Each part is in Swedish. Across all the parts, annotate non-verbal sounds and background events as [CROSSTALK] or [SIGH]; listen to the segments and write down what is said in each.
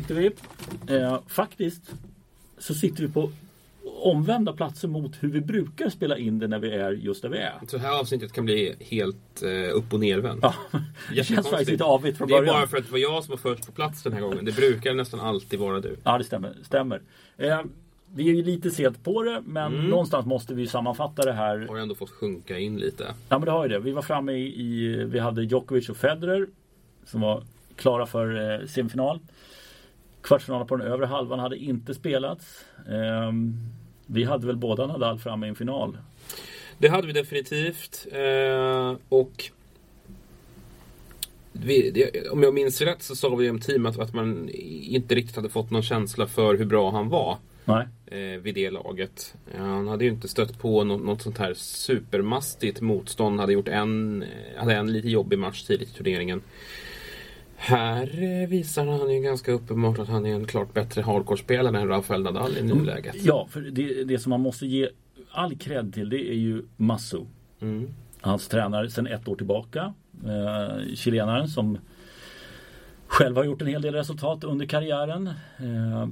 sitter vi. Eh, faktiskt så sitter vi på omvända platser mot hur vi brukar spela in det när vi är just där vi är. Så här avsnittet kan bli helt eh, upp och nervänt. Ja, [LAUGHS] det känns faktiskt lite avigt från Det är början. bara för att det var jag som var först på plats den här gången. Det brukar nästan alltid vara du. Ja, det stämmer. stämmer. Eh, vi är ju lite sent på det, men Mm. någonstans måste vi sammanfatta det här. Har ändå fått sjunka in lite. Ja, men det har ju det. Vi var framme i, i vi hade Djokovic och Federer som var klara för eh, semifinal. Kvartsfinalen på den övre halvan hade inte spelats. Ehm, vi hade väl båda Nadal framme i en final. Det hade vi definitivt. Eh, och vi, det, om jag minns rätt så sa vi om teamet att man inte riktigt hade fått någon känsla för hur bra han var. Nej. eh, vid det laget. Eh, han hade ju inte stött på något, något sånt här supermastigt motstånd. Hade gjort en, eh, hade en lite jobbig match tidigt i turneringen. Här visar han ju ganska uppenbart att han är en klart bättre hardcore-spelare än Rafael Nadal i nuläget. Ja, för det, det som man måste ge all cred till det är ju Masso. Mm. Hans tränare sedan ett år tillbaka. Eh, chilenaren som själv har gjort en hel del resultat under karriären. Eh,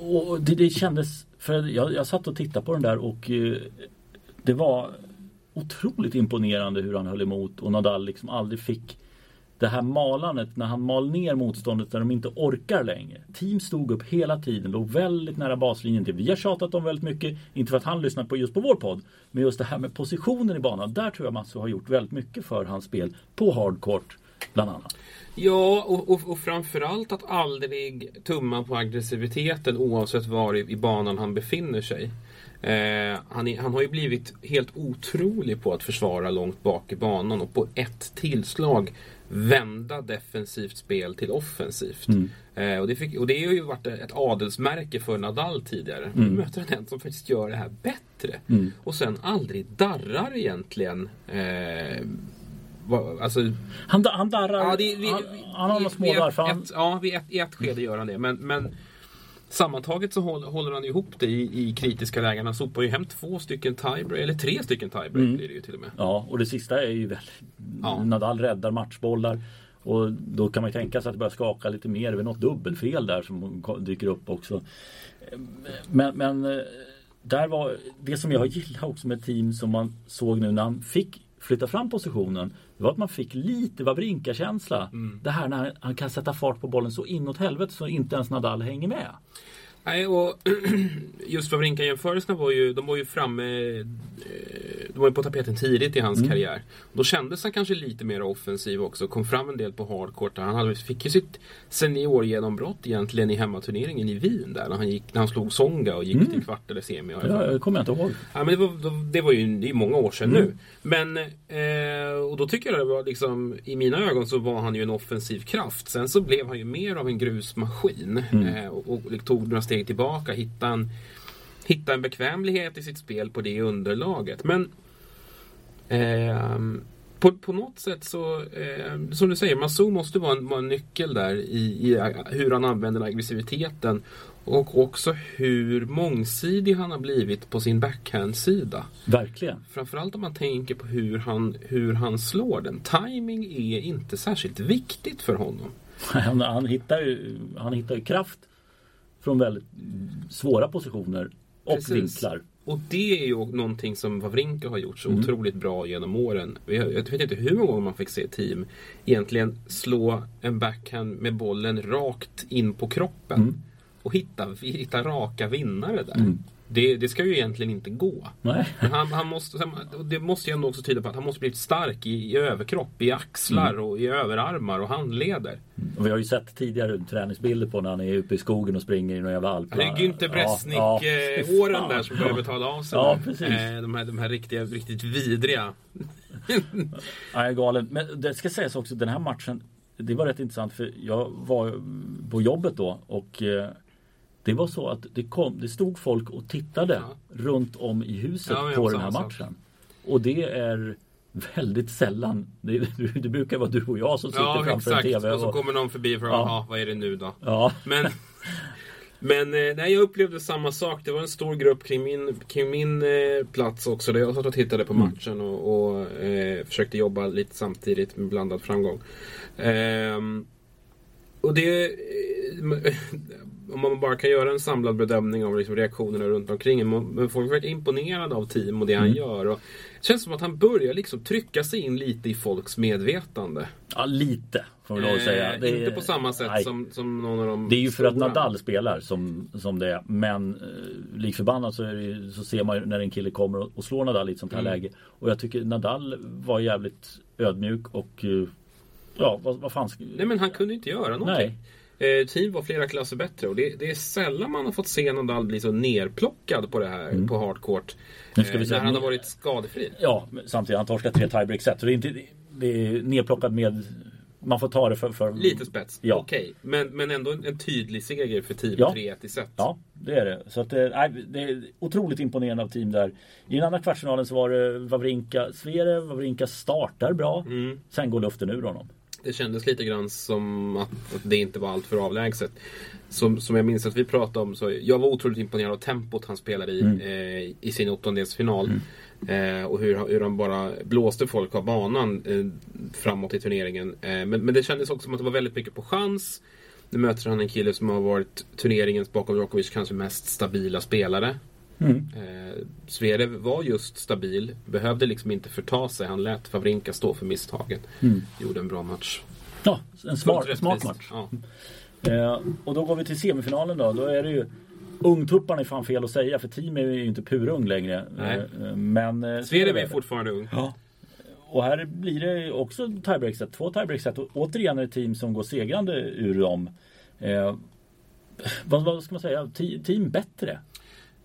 och det, det kändes, för jag, jag satt och tittade på den där och eh, det var otroligt imponerande hur han höll emot och Nadal liksom aldrig fick det här malandet när han mal ner motståndet när de inte orkar längre. Team stod upp hela tiden, låg väldigt nära baslinjen. Det Vi har tjatat om väldigt mycket, inte för att han lyssnar på just på vår podd, men just det här med positionen i banan. Där tror jag Mats har gjort väldigt mycket för hans spel på hardcourt bland annat. Ja, och, och, och framförallt att aldrig tumma på aggressiviteten oavsett var i, i banan han befinner sig. Eh, han, är, han har ju blivit helt otrolig på att försvara långt bak i banan och på ett tillslag vända defensivt spel till offensivt. Eh, och, det fick, och det har ju varit ett adelsmärke för Nadal tidigare. Nu möter han en som faktiskt gör det här bättre. Och sen aldrig darrar egentligen. Eh, alltså, Han, han darrar, Ja, det, vi, han, han har några små darr. ja, vid ett, i ett skede gör han det. Men, men sammantaget så håller, han ihop det i, i kritiska lägen. Han sopar ju hem två stycken tiebreak, eller tre stycken tiebreak blir det ju till och med. Ja, och det sista är ju väldigt... Ja. Nadal räddar matchbollar. Och då kan man ju tänka sig att det börjar skaka lite mer. Det är väl något dubbelfel där som dyker upp också. Men, men eh, där var det som jag gillar också med team som man såg nu när han fick flytta fram positionen. Det var att man fick lite Wawrinka-känsla. Det här när han kan sätta fart på bollen så inåt helvete så inte ens Nadal hänger med. Nej, och [CLEARS THROAT] just Wawrinka-jämförelserna var ju, de var ju framme, eh, de var ju på tapeten tidigt i hans Mm. karriär. Då kändes han kanske lite mer offensiv också, kom fram en del på hardcourt. Han hade, fick ju sitt seniorgenombrott egentligen i hemmaturneringen i Wien där, när han, gick, när han slog Songa och gick till kvart eller semi. Mm. Ja, det kommer jag inte ihåg. Ja, men det, var, det var ju det är många år sedan Mm. nu. Men, eh, och då tycker jag det var liksom, i mina ögon så var han ju en offensiv kraft. Sen så blev han ju mer av en grusmaskin. Mm. Eh, och, och tog några steg tillbaka, hittade en, hittade en bekvämlighet i sitt spel på det underlaget. Men ehm, på, på något sätt så, eh, som du säger, Masou måste vara en, vara en nyckel där i, i hur han använder aggressiviteten. Och också hur mångsidig han har blivit på sin backhand-sida. Verkligen. Framförallt om man tänker på hur han, hur han slår den. Timing är inte särskilt viktigt för honom. [LAUGHS] Han, han, hittar ju, han hittar ju kraft från väldigt svåra positioner och Precis. vinklar. Och det är ju någonting som Wawrinka har gjort så Mm. otroligt bra genom åren. Jag jag vet inte hur många gånger man fick se team egentligen slå en backhand med bollen rakt in på kroppen. Mm. Och hitta, hitta raka vinnare där. Det, det ska ju egentligen inte gå. Nej. Han, han måste, det måste ju ändå också tyda på att han måste bli stark i, i överkropp, i axlar Mm. och i överarmar och handleder. Och vi har ju sett tidigare träningsbilder på när han är uppe i skogen och springer i någon jävla alp. Det är Günther Bresnik-åren Ja, ja. där som börjar betala av sig. Ja. Eh, de, här, de här riktiga, riktigt vidriga. [LAUGHS] Är galen. Men det ska sägas också, den här matchen Det var rätt intressant för jag var på jobbet då och eh, det var så att det, kom, det stod folk och tittade Ja. runt om i huset Ja, på den här samma sak. matchen. Och det är väldigt sällan. Det, det brukar vara du och jag som sitter Ja, framför exakt. en TV. Och så och- kommer någon förbi och frågar, Ja. vad är det nu då? ja, Men, [LAUGHS] men eh, nej, jag upplevde samma sak. Det var en stor grupp kring min, kring min eh, plats också. Där jag satt och tittade på matchen och, och eh, försökte jobba lite samtidigt med blandad framgång. Ehm, och det... Om man bara kan göra en samlad bedömning av liksom reaktionerna runt omkring Men folk varit imponerade av team och det han gör. Och det känns som att han börjar liksom trycka sig in lite i folks medvetande. Ja, lite får vi lov att säga. Eh, inte på samma sätt som, som någon av de Det är ju för stora. att Nadal spelar som, som det är. Men eh, lik förbannat så, det, så ser man ju när en kille kommer och, och slår Nadal i ett sånt här Mm. läge. Och jag tycker Nadal var jävligt ödmjuk och eh, Ja, vad, vad fan ska... Nej men han kunde inte göra någonting. Nej. Eh, team var flera klasser bättre och det, det är sällan man har fått se Nadal bli så nerplockad på det här på hardcourt. Mm. Nu ska vi eh, säga- när han har varit skadefri. Ja, samtidigt han torskar tre tiebreak-set. Så det är inte det är nedplockat med Man får ta det för, för Lite spets, Ja. okej. Men, men ändå en, en tydlig seger för team, Ja. 3-1 i set. Ja, det är det. Så att, eh, nej, det är otroligt imponerande av team där. I den andra kvartsfinalen så var det Wawrinka, Zverev, Wawrinka startar bra. Mm. Sen går luften ur honom. Det kändes lite grann som att, att det inte var allt för avlägset. Som, som jag minns att vi pratade om så jag var otroligt imponerad av tempot han spelade i Mm. eh, i sin åttondelsfinal. Eh, och hur, hur han bara blåste folk av banan eh, framåt i turneringen. Eh, men, men det kändes också som att det var väldigt mycket på chans. Nu möter han en kille som har varit turneringens bakom Djokovic kanske mest stabila spelare. Mm. Eh, Zverev var just stabil, behövde liksom inte förta sig. Han lät Favrinka stå för misstagen. Mm. Gjorde en bra match. Ja, en smart, smart match. Ja. Eh, och då går vi till semifinalen då. Då är det ju Ungtupparna är fan fel att säga för team är ju inte purung längre. Eh, men eh, Zverev är fortfarande ung. Ja. Och här blir det också tiebreak-set. Två tiebreak-set. Och återigen är det team som går segrande ur dem. Eh, vad, vad ska man säga? Te- team bättre.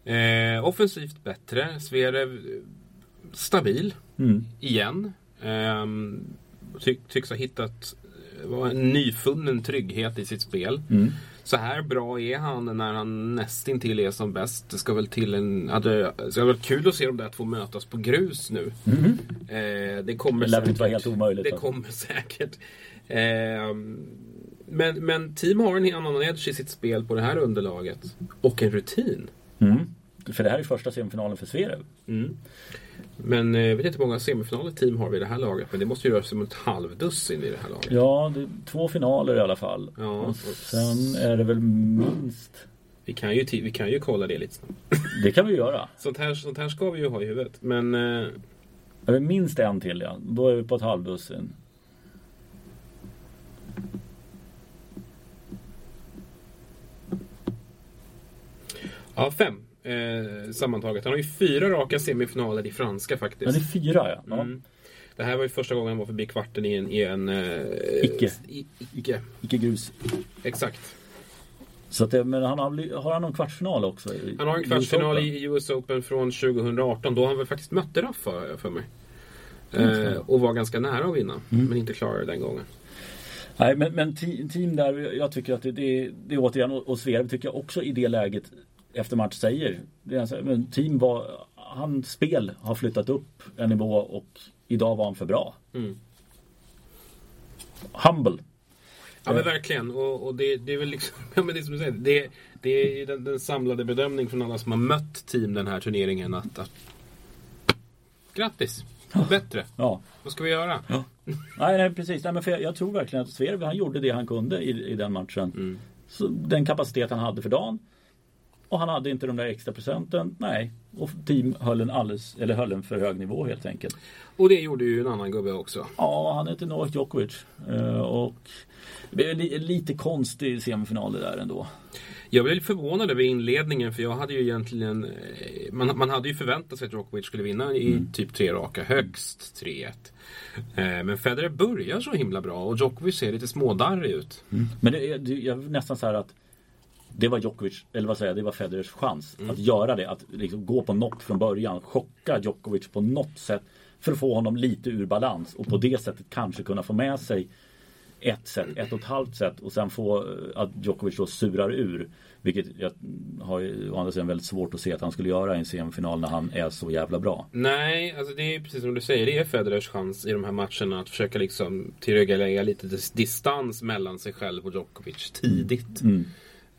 Eh, offensivt bättre. Zverev eh, stabil. Mm. Igen. Ehm, ty, tycks ha hittat eh, en nyfunnen trygghet i sitt spel. Mm. Så här bra är han när han nästintill är som bäst. Det ska väl till en... Hade, det ska vara kul att se de där två mötas på grus nu. Eh, det kommer Det väl inte vara helt omöjligt, Det alltså. kommer säkert. Ehm, men, men team har en annan edge i sitt spel på det här underlaget. Och en rutin. Mm. För det här är första semifinalen för Zverev. Mm. Men eh, jag vet inte hur många semifinaler team har vid det här laget. Men det måste ju röra sig om ett halvdussin i det här laget. Ja, det är två finaler i alla fall. Ja, och sen är det väl minst... Vi kan ju, vi kan ju kolla det lite snabbt. [LAUGHS] Det kan vi göra. Sånt här, sånt här ska vi ju ha i huvudet. Men eh, Det är minst en till ja. Då är vi på ett halvdussin. ja, fem eh, sammantaget. Han har ju fyra raka semifinaler i franska Ja, faktiskt. det är fyra ja. ja. Mm. Det här var ju första gången han var förbi kvarten i en... I en eh, Icke. I, icke. Icke grus. Exakt. Så att det, men han har, har han någon kvartsfinal också? i- Han har en kvartsfinal i US Open från 2018. Då han väl faktiskt mötte Rafa för mig. Eh, och var ganska nära att vinna. Mm. Men inte klarade den gången. Nej men, men te- team där, jag tycker att det, det, det är återigen, och och Zverev tycker jag också i det läget efter match säger. Alltså, men team var, hans spel har flyttat upp en nivå och idag var han för bra. Mm. Humble. Ja men verkligen. Och, och det, det är väl liksom, [LAUGHS] ja, men det är som du säger. Det, det är ju den, den samlade bedömning från alla som har mött team den här turneringen att, att Grattis! Bättre. Ja. Vad ska vi göra? Nej, nej precis. Nej, men för jag, jag tror verkligen att Zverev han gjorde det han kunde i, i den matchen. Mm. Så den kapacitet han hade för dagen. Och han hade inte de där extra procenten. Nej. Och team höll en alldeles, eller höll en för hög nivå helt enkelt. Och det gjorde ju en annan gubbe också. Ja, han heter Novak Djokovic. Eh, och det är li, lite konstig semifinal det där ändå. Jag blev förvånad över inledningen för jag hade ju egentligen eh, Man, man hade ju förväntat sig att Djokovic skulle vinna i typ tre raka, högst 3-1. Eh, Men Federer börjar så himla bra och Djokovic ser lite smådarrig ut. Men det är, det, är nästan så här att det var Djokovic, eller vad säger jag, det var Federers chans att göra det. Att liksom gå på knock från början, chocka Djokovic på något sätt. För att få honom lite ur balans och på det sättet kanske kunna få med sig ett set, ett och ett halvt set och sen få eh, att Djokovic då surar ur. Vilket jag har ju å andra sidan väldigt svårt att se att han skulle göra i en semifinal när han är så jävla bra. Nej, alltså det är precis som du säger. Det är Federers chans i de här matcherna att försöka liksom tillryggalägga lite dis- distans mellan sig själv och Djokovic tidigt. Mm.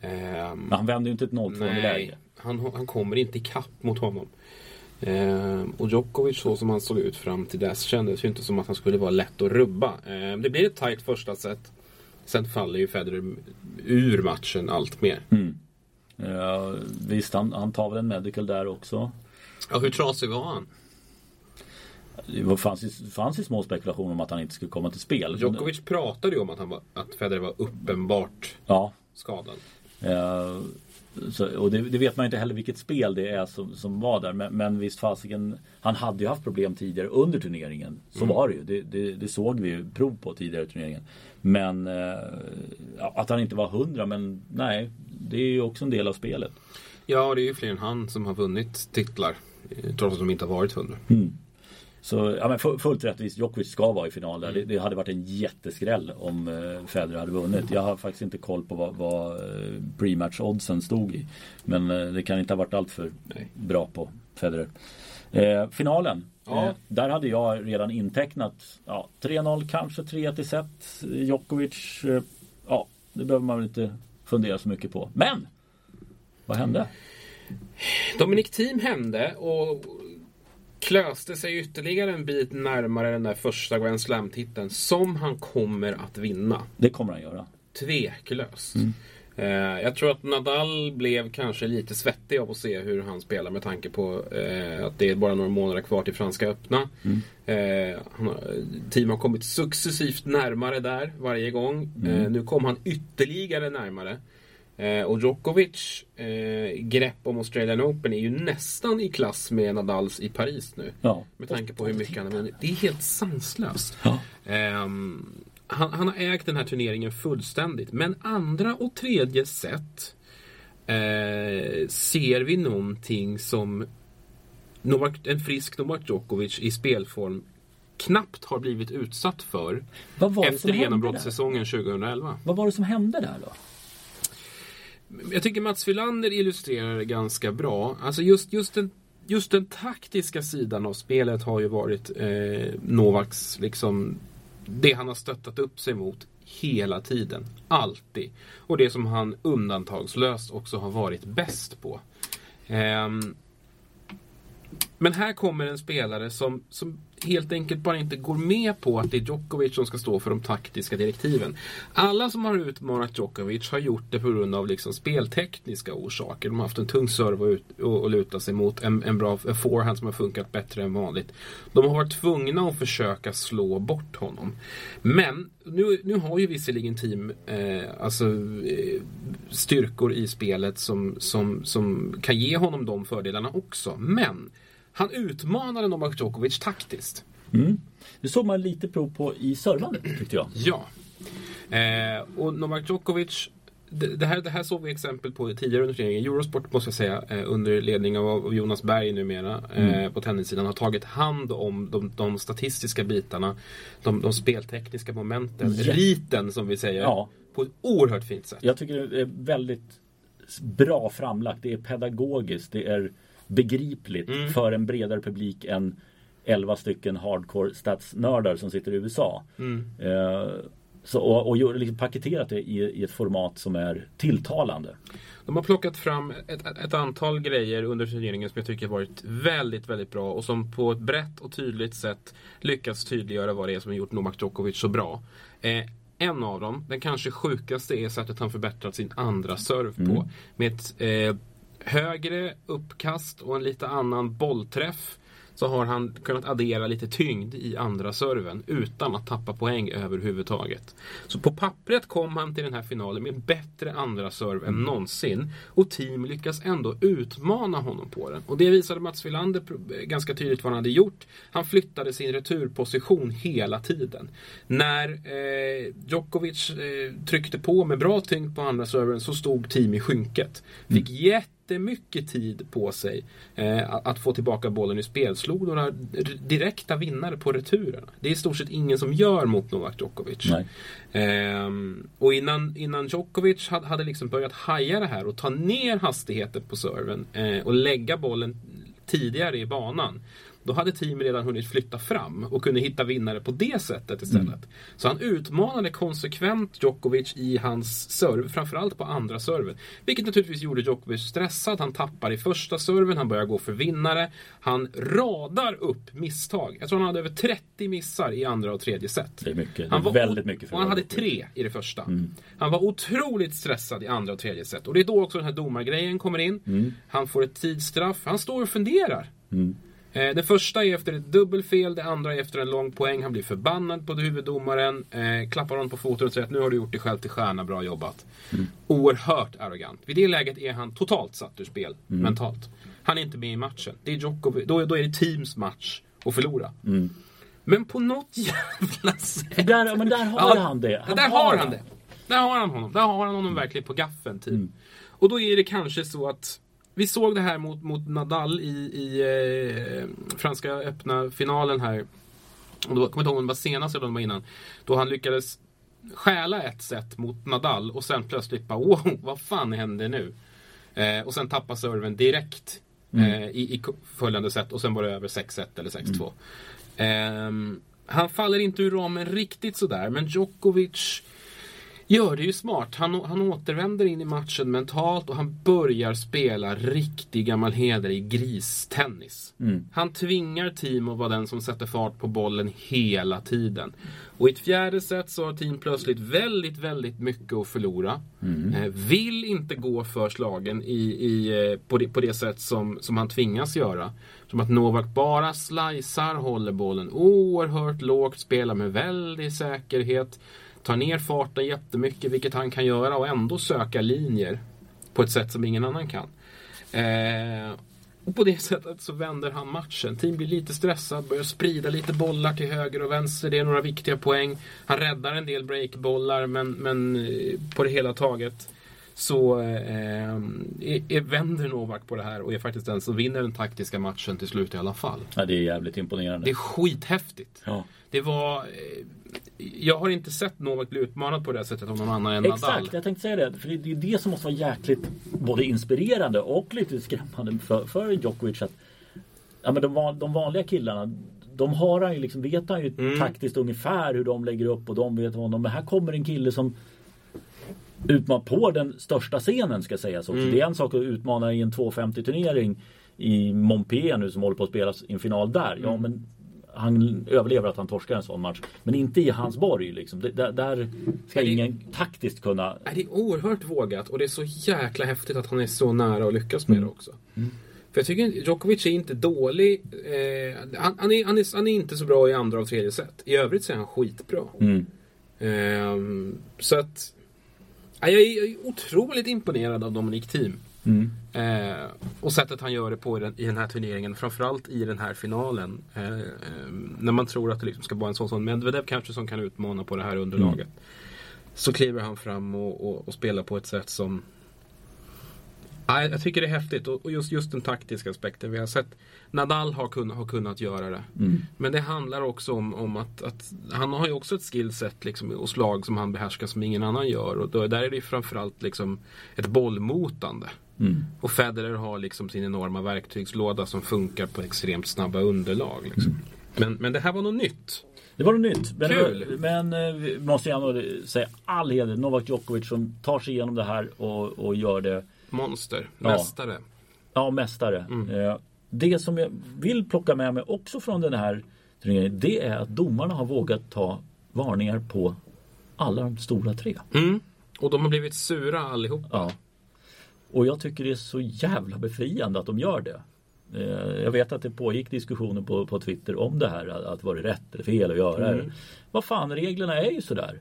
Ehm, Men han vänder ju inte ett 0-2 i Nej, läge. han, han kommer inte ikapp mot honom. Ehm, och Djokovic så som han såg ut fram till dess kändes ju inte som att han skulle vara lätt att rubba. Ehm, det blir ett tajt första set. Sen faller ju Federer ur matchen allt mer. Mm. Uh, visst, han, han tar väl en medical där också. Ja, hur trasig var han? Det fanns ju, fanns ju små spekulationer om att han inte skulle komma till spel. Djokovic pratade ju om att, han var, att Federer var uppenbart ja. skadad. Uh, så, och det, det, vet man inte heller vilket spel det är som, som var där. Men, men visst fasiken, han hade ju haft problem tidigare under turneringen. Så mm. var det ju. Det, det, det, såg vi ju prov på tidigare i turneringen. Men uh, att han inte var hundra, men nej. Det är ju också en del av spelet. Ja, det är ju fler än han som har vunnit titlar. Trots att de inte har varit hundra. Mm. Så ja, men fullt rättvist, Djokovic ska vara i final där. Det, det, hade varit en jätteskräll om eh, Federer hade vunnit. Jag har faktiskt inte koll på vad, vad eh, pre-match oddsen stod i. Men eh, det kan inte ha varit alltför bra på Federer. Eh, finalen. Ja. Eh, där hade jag redan intecknat ja, 3-0, kanske 3-1 i set. Djokovic, eh, ja det behöver man väl inte fundera så mycket på. Men! Vad hände? Dominic Thiem hände och klöste sig ytterligare en bit närmare den där första Grand Slam-titeln som han kommer att vinna. Det kommer han göra. Tveklöst. Mm. Eh, jag tror att Nadal blev kanske lite svettig av att se hur han spelar med tanke på eh, att det är bara några månader kvar till Franska öppna. Mm. Eh, han, team har kommit successivt närmare där varje gång. Mm. Eh, nu kom han ytterligare närmare. Eh, och Djokovic eh, grepp om Australian Open är ju nästan i klass med Nadals i Paris nu. Ja. Med tanke på hur mycket han har. Det är helt sanslöst. Ja. Eh, han, han, har ägt den här turneringen fullständigt. Men andra och tredje set eh, ser vi någonting som Novak, en frisk Novak Djokovic i spelform knappt har blivit utsatt för efter genombrottssäsongen 2011. Vad var det som hände där då? Jag tycker Mats Wilander illustrerar det ganska bra. Alltså just, just, den, just den taktiska sidan av spelet har ju varit eh, Novaks liksom det han har stöttat upp sig mot hela tiden. Alltid. Och det som han undantagslöst också har varit bäst på. Eh, men här kommer en spelare som, som helt enkelt bara inte går med på att det är Djokovic som ska stå för de taktiska direktiven. Alla som har utmanat Djokovic har gjort det på grund av liksom speltekniska orsaker. De har haft en tung serve att, att luta sig mot, en, en bra forehand som har funkat bättre än vanligt. De har varit tvungna att försöka slå bort honom. Men nu, nu har ju visserligen team eh, alltså, eh, styrkor i spelet som, som, som kan ge honom de fördelarna också. Men han utmanade Novak Djokovic taktiskt. Mm. Det såg man lite prov på i servandet tyckte jag. Ja. Eh, och Novak Djokovic det, här, det här såg vi exempel på tidigare under turneringen. Eurosport måste jag säga eh, under ledning av Jonas Berg numera eh, mm. på tennissidan har tagit hand om de, de statistiska bitarna. De, de speltekniska momenten. Ja. Riten som vi säger. Ja. På ett oerhört fint sätt. Jag tycker det är väldigt bra framlagt. Det är pedagogiskt. Det är begripligt mm. för en bredare publik än 11 stycken hardcore statsnördar som sitter i USA. Mm. Eh, så, och och liksom paketerat det i, i, ett format som är tilltalande. De har plockat fram ett, ett, antal grejer under turneringen som jag tycker varit väldigt, väldigt bra och som på ett brett och tydligt sätt lyckats tydliggöra vad det är som har gjort Novak Djokovic så bra. Eh, en av dem, den kanske sjukaste, är sättet han förbättrat sin andra serve på. Mm. Med ett eh, högre uppkast och en lite annan bollträff så har han kunnat addera lite tyngd i andra serven utan att tappa poäng överhuvudtaget. Så på pappret kom han till den här finalen med bättre andra serv än någonsin och team lyckas ändå utmana honom på den. Och det visade Mats Wilander ganska tydligt vad han hade gjort. Han flyttade sin returposition hela tiden. När eh, Djokovic eh, tryckte på med bra tyngd på andra serven så stod team i skynket. Fick jätte jättemycket tid på sig eh, att få tillbaka bollen i spel. Slog några direkta vinnare på returerna. Det är i stort sett ingen som gör mot Novak Djokovic. Eh, och innan, innan Djokovic hade, hade liksom börjat haja det här och ta ner hastigheten på serven eh, och lägga bollen tidigare i banan. Då hade team redan hunnit flytta fram och kunde hitta vinnare på det sättet istället. Mm. Så han utmanade konsekvent Djokovic i hans serve, framförallt på andra serven. Vilket naturligtvis gjorde Djokovic stressad. Han tappar i första serven, han börjar gå för vinnare. Han radar upp misstag. Jag tror han hade över 30 missar i andra och tredje set. Det är mycket. Det Han är var väldigt mycket för Och han hade tre i det första. Mm. Han var otroligt stressad i andra och tredje set. Och det är då också den här domargrejen kommer in. Han får ett tidsstraff. Han står och funderar. Mm. Eh, det första är efter ett dubbelfel, det andra är efter en lång poäng. Han blir förbannad på huvuddomaren, eh, klappar honom på foten och säger att nu har du gjort dig själv till stjärna, bra jobbat. Oerhört arrogant. Vid det läget är han totalt satt ur spel, mentalt. Han är inte med i matchen. Det är Djokovic, då, då är det teams match att förlora. Men på något [LAUGHS] jävla sätt. Där, men där har han det. Ja, där har han det. Där har han honom. Där har han honom verkligen på gaffeln. Typ. Och då är det kanske så att vi såg det här mot, mot Nadal i, i eh, Franska öppna finalen här. Och då, jag kommer inte ihåg om det var senast eller om det var innan. Då han lyckades stjäla ett set mot Nadal och sen plötsligt bara wow, vad fan händer nu? Eh, och sen tappa serven direkt eh, i, i följande set och sen var det över 6-1 eller 6-2. Ehm, han faller inte ur ramen riktigt sådär, men Djokovic gör det ju smart. Han, han återvänder in i matchen mentalt och han börjar spela riktig gammal hederlig gristennis. Han tvingar team att vara den som sätter fart på bollen hela tiden. Och i ett fjärde set så har team plötsligt väldigt, väldigt mycket att förlora. Eh, vill inte gå för slagen i, i, eh, på, det, på det sätt som, som han tvingas göra. Som att Novak bara slicear, håller bollen oerhört lågt, spelar med väldig säkerhet. Tar ner farten jättemycket, vilket han kan göra och ändå söka linjer. På ett sätt som ingen annan kan. Eh, och på det sättet så vänder han matchen. Team blir lite stressad, börjar sprida lite bollar till höger och vänster. Det är några viktiga poäng. Han räddar en del breakbollar men, men eh, på det hela taget så eh, är, är, vänder Novak på det här och är faktiskt den som vinner den taktiska matchen till slut i alla fall. Ja, det är jävligt imponerande. Det är skithäftigt. Ja. Det var... Jag har inte sett Novak bli utmanad på det sättet av någon annan än Nadal. Exakt, jag tänkte säga det. För det är det som måste vara jäkligt både inspirerande och lite skrämmande för, för Djokovic. Att, ja, men de, de vanliga killarna, de har han ju liksom, vet han ju Mm. taktiskt ungefär hur de lägger upp och de vet vad de... Men här kommer en kille som utmanar på den största scenen ska sägas också. Mm. Det är en sak att utmana i en 250 turnering i Montpellier nu som håller på att spelas i en final där. Ja Mm. men han överlever att han torskar en sån match. Men inte i hans borg liksom. Där, där ska det- ingen taktiskt kunna Nej, Det är oerhört vågat och det är så jäkla häftigt att han är så nära att lyckas med det också. För jag tycker Djokovic är inte dålig. Eh, han, han, är, han, är, han är inte så bra i andra och tredje set. I övrigt så är han skitbra. Mm. Ehm, så att... ja, Jag är, jag är otroligt imponerad av Dominic Thiem. Mm. Eh, och sättet han gör det på i den, i den här turneringen. Framförallt i den här finalen. Eh, eh, när man tror att det liksom ska vara en sån som Medvedev kanske som kan utmana på det här underlaget. Så kliver han fram och, och, och spelar på ett sätt som... Ja, jag tycker det är häftigt och, och just, just den taktiska aspekten. Vi har sett Nadal har, kunnat, har kunnat göra det. Mm. Men det handlar också om, om att, att han har ju också ett skillset liksom, och slag som han behärskar som ingen annan gör. Och då, där är det framförallt liksom ett bollmotande. Mm. Och Federer har liksom sin enorma verktygslåda som funkar på extremt snabba underlag. Liksom. Men, men det här var något nytt. Det var något nytt. Men, Kul. men eh, vi måste jag ändå säga all heder Novak Djokovic som tar sig igenom det här och, och gör det. Monster, Ja. mästare. Ja, mästare. Mm. Eh, Det som jag vill plocka med mig också från den här turneringen det är att domarna har vågat ta varningar på alla de stora tre. Mm. Och de har blivit sura allihopa. Ja. Och jag tycker det är så jävla befriande att de gör det. Eh, Jag vet att det pågick diskussioner på, på Twitter om det här. Att var det rätt eller fel att göra Mm. Vad fan, reglerna är ju sådär.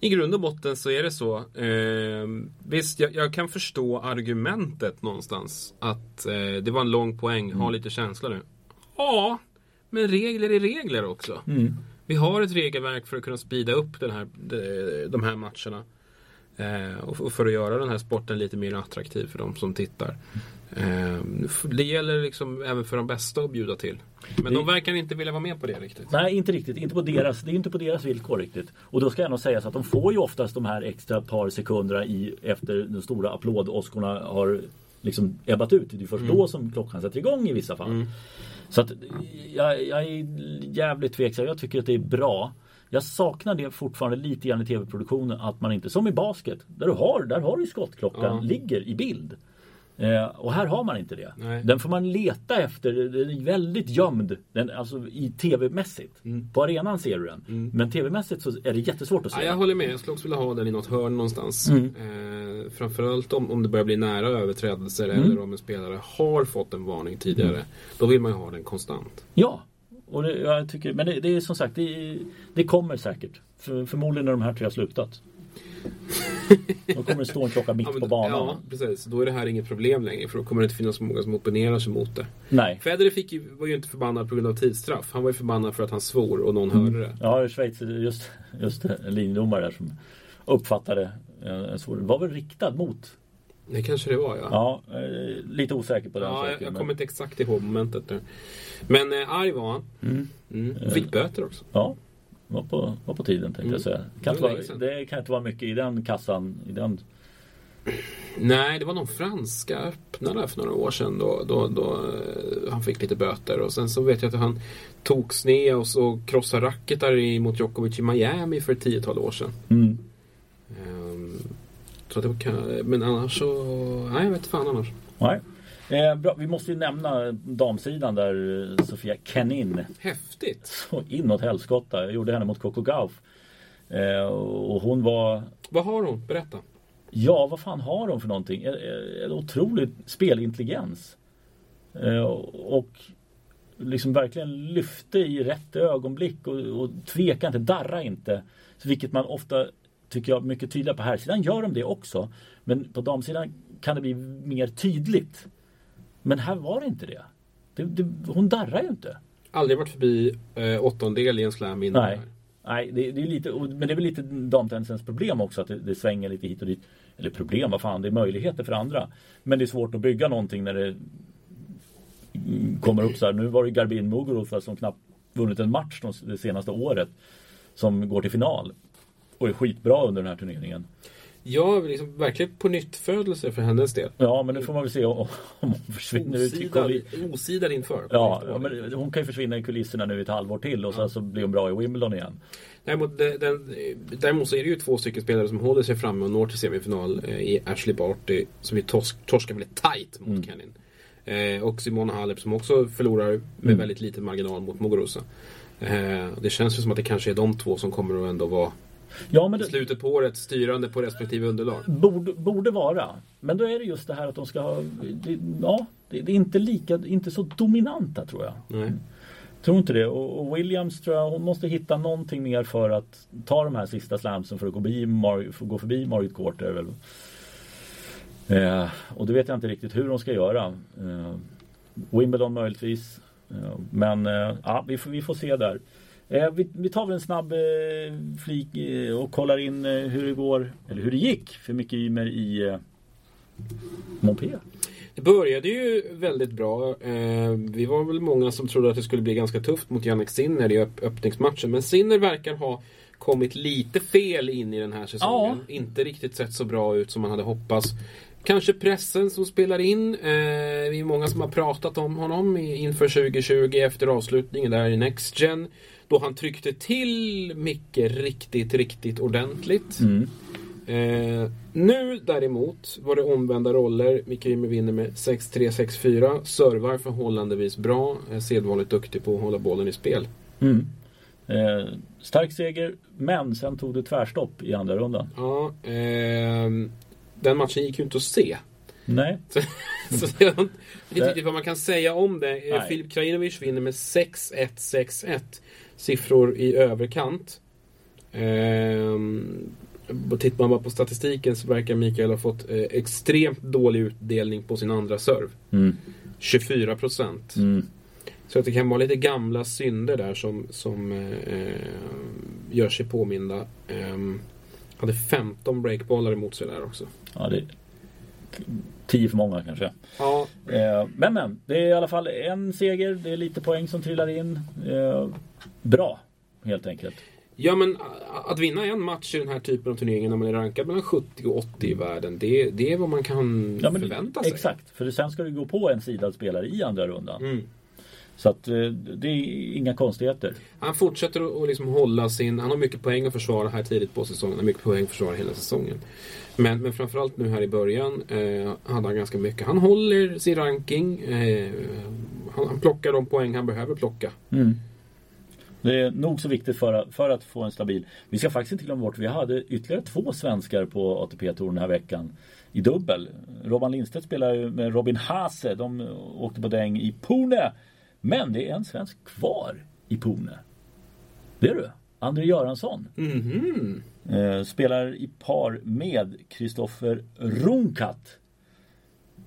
I grund och botten så är det så. Eh, visst, jag, jag kan förstå argumentet någonstans. Att eh, det var en lång poäng, ha lite känsla nu. Ja, men regler är regler också. Vi har ett regelverk för att kunna speeda upp den här, de, de här matcherna. Eh, och, för att göra den här sporten lite mer attraktiv för de som tittar. Eh, det gäller liksom även för de bästa att bjuda till. Men Det- de verkar inte vilja vara med på det riktigt. Nej, inte riktigt. Inte på deras, det är inte på deras villkor riktigt. Och då ska jag nog säga så att de får ju oftast de här extra par sekunderna i, efter de stora applådåskorna har liksom ebbat ut. Det är först Mm. då som klockan sätter igång i vissa fall. Så att jag, jag är jävligt tveksam. Jag tycker att det är bra. Jag saknar det fortfarande lite grann i tv-produktionen att man inte, som i basket, där du har, där har du skottklockan, Ja. ligger i bild. Eh, och här har man inte det. Nej. Den får man leta efter. Den är väldigt gömd. Den, alltså i tv-mässigt. På arenan ser du den. Men tv-mässigt så är det jättesvårt att se. Ja, jag håller med. Jag skulle också vilja ha den i något hörn någonstans. Mm. Eh, framförallt om, om det börjar bli nära överträdelser Mm. eller om en spelare har fått en varning tidigare. Då vill man ju ha den konstant. Ja, och det, jag tycker, men det, det är som sagt, det, det kommer säkert. För, förmodligen när de här tre har slutat. Då kommer det stå en klocka mitt Ja, men- på banan. Ja, precis. Då är det här inget problem längre. För då kommer det inte finnas så många som opponerar sig mot det. Nej. Federer fick ju, var ju inte förbannad på grund av tidsstraff. Han var ju förbannad för att han svor och någon hörde det. Ja, Schweiz, just, just det, en linjedomare där som uppfattade eh, en svår, var väl riktad mot. Det kanske det var ja. Ja, eh, lite osäker på den Ja, jag, saken. jag men- kommer inte exakt ihåg momentet där. Men eh, arg var han. Mm. Fick böter också. Ja, var på, var på tiden tänkte jag säga. Kan Det vara, det kan inte vara mycket i den kassan. I den. Nej, det var någon franska öppnare för några år sedan då, då, då eh, han fick lite böter. Och sen så vet jag att han tog sne och så krossade racketar mot Djokovic i Miami för ett tiotal år sedan. Mm. Så det kan- men annars så... Nej, jag vet fan annars. Nej. Eh, bra. Vi måste ju nämna damsidan där eh, Sofia Kenin Häftigt! så inåt helskotta. Jag gjorde henne mot Coco Gauff. Eh, och hon var Vad har hon? Berätta. Ja, vad fan har de för någonting? En, en otrolig spelintelligens. Eh, och liksom verkligen lyfte i rätt ögonblick och, och tveka inte, darra inte. Vilket man ofta tycker jag mycket tydligare på här sidan gör de det också. Men på damsidan kan det bli mer tydligt. Men här var det inte det. det, det hon darrar ju inte. Aldrig varit förbi eh, åttondel i en slam innan. Nej. Nej, det, det är lite, men det är väl lite damtennisens problem också att det, det svänger lite hit och dit. Eller problem, vad fan, det är möjligheter för andra. Men det är svårt att bygga någonting när det mm, kommer upp så här. Nu var det Garbin Muguruza som knappt vunnit en match de- det senaste året. Som går till final. Och är skitbra under den här turneringen. Ja, liksom, verkligen på nytt födelse för hennes del. Ja, men nu får man väl se om, om hon försvinner ut i kulisserna. osidad inför. Ja, ja, men hon kan ju försvinna i kulisserna nu ett halvår till och sen så blir hon bra i Wimbledon igen. Däremot, den, däremot så är det ju två stycken spelare som håller sig framme och når till semifinal eh, i Ashley Barty som vi torsk, torskar väldigt tight mot Mm. Kenin. Eh, och Simona Halep som också förlorar med Mm. väldigt liten marginal mot Muguruza. Eh, det känns ju som att det kanske är de två som kommer att ändå vara Ja, men i slutet på året styrande på respektive underlag. Borde, borde vara. Men då är det just det här att de ska ha... Det, ja, det, det är inte lika, inte så dominanta tror jag. Nej. Tror inte det. Och, och Williams tror jag, hon måste hitta någonting mer för att ta de här sista slamsen för att gå förbi, Mar, för gå förbi det Väl. Eh, och det vet jag inte riktigt hur de ska göra. Eh, Wimbledon möjligtvis. Eh, men eh, ja, vi, får, vi får se där. Eh, vi, tar väl en snabb eh, flik eh, och kollar in hur det går, eller hur det gick för Micke Ymer i eh, Montpellier. Det började ju väldigt bra. Vi var väl många som trodde att det skulle bli ganska tufft mot Jannik Sinner i öpp- öppningsmatchen. Men Sinner verkar ha kommit lite fel in i den här säsongen. Inte riktigt sett så bra ut som man hade hoppats. Kanske pressen som spelar in. Eh, vi är många som har pratat om honom inför 2020 efter avslutningen där i Next Gen. Då han tryckte till Micke riktigt, riktigt ordentligt. Mm. Eh, nu däremot var det omvända roller. Micke Ymer vinner med 6-3, 6-4. Servar förhållandevis bra. Är sedvanligt duktig på att hålla bollen i spel. Mm. Eh, stark seger, men sen tog det tvärstopp i andra rundan. Ja, ehm, den matchen gick ju inte att se. Nej, [LAUGHS] Så, så jag vet inte riktigt vad man kan säga om det. Eh, Nej. Filip Krajinovic vinner med 6-1, 6-1. Siffror i överkant. Ehm, tittar man bara på statistiken så verkar Mikael ha fått eh, extremt dålig utdelning på sin andra serv. mm. 24 procent. Mm. Så att det kan vara lite gamla synder där som, som eh, gör sig påminda. Eh, hade 15 breakbollar emot sig där också. Ja, det är tio för många kanske. Ja, Eh, men men, det är i alla fall en seger. Det är lite poäng som trillar in. Bra, helt enkelt. Ja men att vinna en match i den här typen av turneringar när man är rankad mellan 70 och 80 i världen. Det, det är vad man kan Ja, men förvänta sig. Exakt, för sen ska du gå på en sidad spelare i andra rundan. Mm. Så att eh, det är inga konstigheter. Han fortsätter att liksom hålla sin... Han har mycket poäng att försvara här tidigt på säsongen. Han har mycket poäng att försvara hela säsongen. Men, men framförallt nu här i början eh, hade han ganska mycket. Han håller sin ranking. Eh, han, han plockar de poäng han behöver plocka. Mm. Det är nog så viktigt för, att- för att få en stabil. Vi ska faktiskt inte glömma bort, vi hade ytterligare två svenskar på ATP-touren den här veckan. I dubbel. Robban Lindstedt spelar ju med Robin Hase. De åkte på däng i Pune. Men det är en svensk kvar i Pune. Det är du. André Göransson. Mhm. Eh, spelar i par med Kristoffer Runkat.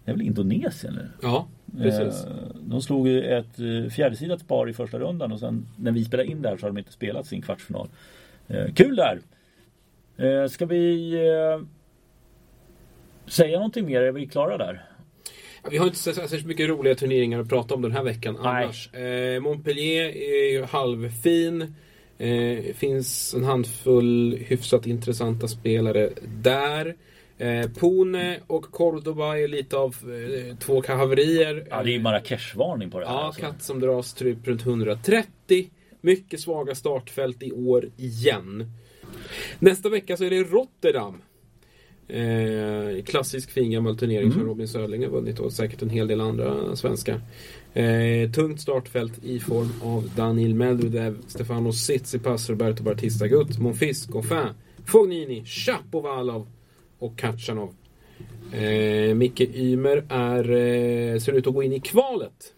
Det är väl Indonesien nu? Ja, precis. Eh, De slog ju ett eh, fjärdesidat par i första rundan och sen när vi spelar in där så har de inte spelat sin kvartsfinal. Eh, Kul där! Ska vi säga någonting mer? Är vi klara där? Vi har inte så särskilt mycket roliga turneringar att prata om den här veckan Nej. annars. Montpellier är ju halvfin. Eh, finns en handfull hyfsat intressanta spelare där. Eh, Pune och Cordoba är lite av eh, två haverier. Ja, det är ju Marrakesh-varning på det här. Ja, alltså. katt som dras typ runt 130. Mycket svaga startfält i år igen. Nästa vecka så är det Rotterdam. Eh, klassisk fin gammal turnering som Robin Söderling har vunnit och säkert en hel del andra svenskar. Eh, tungt startfält i form av Daniel Medvedev, Stefano Tsitsipas, Roberto Batista Gut, Monfils, Goffin, Fognini, Chapovalov och Katjanov. Eh, Micke Ymer är, eh, ser ut att gå in i kvalet.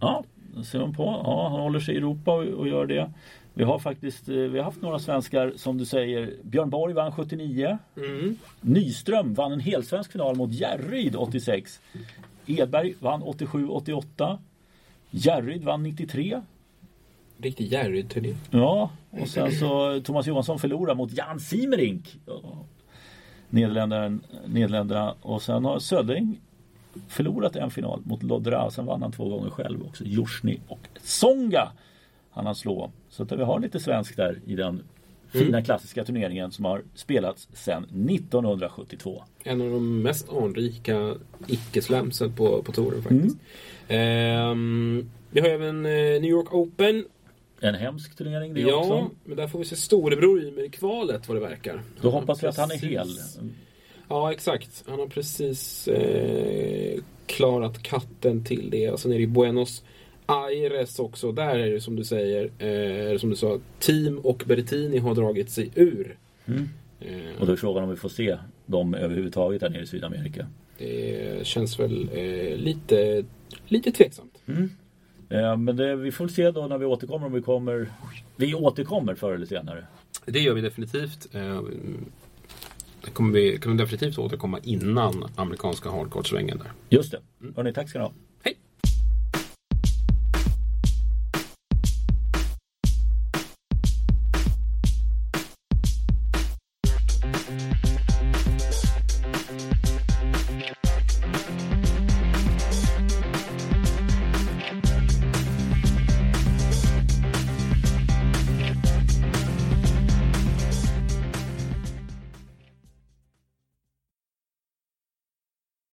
Ja, ser man på. Ja, han håller sig i Europa och, och gör det. Vi har faktiskt eh, vi har haft några svenskar som du säger. Björn Borg vann 79. Mm. Nyström vann en helsvensk final mot Järryd 86. Edberg vann 87-88. Järryd vann 93. Riktig Jerry-turné. Ja, och sen så Thomas Johansson förlorade mot Jan Simerink. Nederländerna. Och sen har Södring förlorat en final mot Lodra. Sen vann han två gånger själv också. Jusjny och Songa han han slå. Så att vi har lite svensk där i den fina klassiska turneringen som har spelats sedan 1972. En av de mest anrika icke-slamsen på, på touren faktiskt. Ehm, vi har även eh, New York Open. En hemsk turnering det ja, också. men där får vi se storebror Ymer i kvalet vad det verkar. Då Han hoppas vi att han är hel. Ja, exakt. Han har precis eh, klarat katten till det. Och sen är det i Buenos Aires också. Där är det som du säger, eh, som du sa, Team och Berrettini har dragit sig ur. Mm. Eh, Och då är frågan om vi får se dem överhuvudtaget där nere i Sydamerika. Det känns väl eh, lite, lite tveksamt. Eh, Men det, vi får se då när vi återkommer om vi kommer Vi återkommer förr eller senare. Det gör vi definitivt. Eh, det kommer vi kommer definitivt återkomma innan amerikanska hardcore-svängen där. Just det. Hörni, tack ska ni ha.